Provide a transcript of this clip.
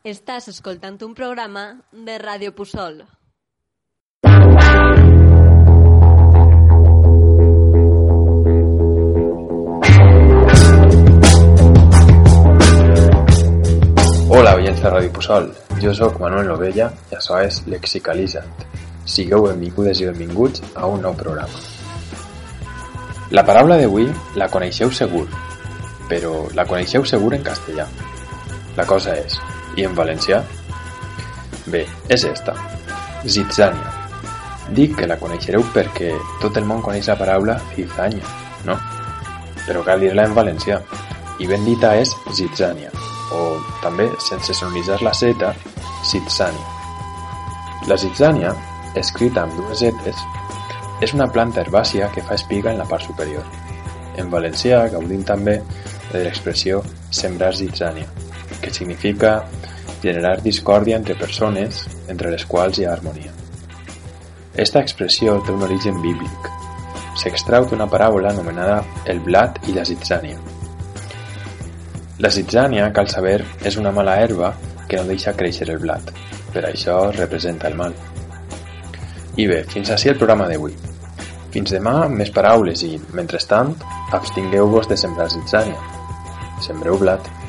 Estàs escoltant un programa de Ràdio Puçol. Hola, oients de Ràdio Puçol. Jo sóc Manuel Novella i això és Lexicalitzant. Sigueu benvingudes i benvinguts a un nou programa. La paraula d'avui la coneixeu segur, però la coneixeu segur en castellà. La cosa és, i en valencià? Bé, és esta, zitzània. Dic que la coneixereu perquè tot el món coneix la paraula zitzània, no? Però cal dir-la en valencià, i ben dita és zitzània, o també, sense sonoritzar la zeta, zitzània. La zitzània, escrita amb dues zetes, és una planta herbàcia que fa espiga en la part superior. En valencià gaudim també de l'expressió sembrar zitzània, que significa generar discòrdia entre persones entre les quals hi ha harmonia. Esta expressió té un origen bíblic. S'extrau d'una paràbola anomenada el blat i la zitzània. La zitzània, cal saber, és una mala herba que no deixa créixer el blat. Per això representa el mal. I bé, fins així el programa d'avui. Fins demà més paraules i, mentrestant, abstingueu-vos de sembrar zitzània. Sembreu blat.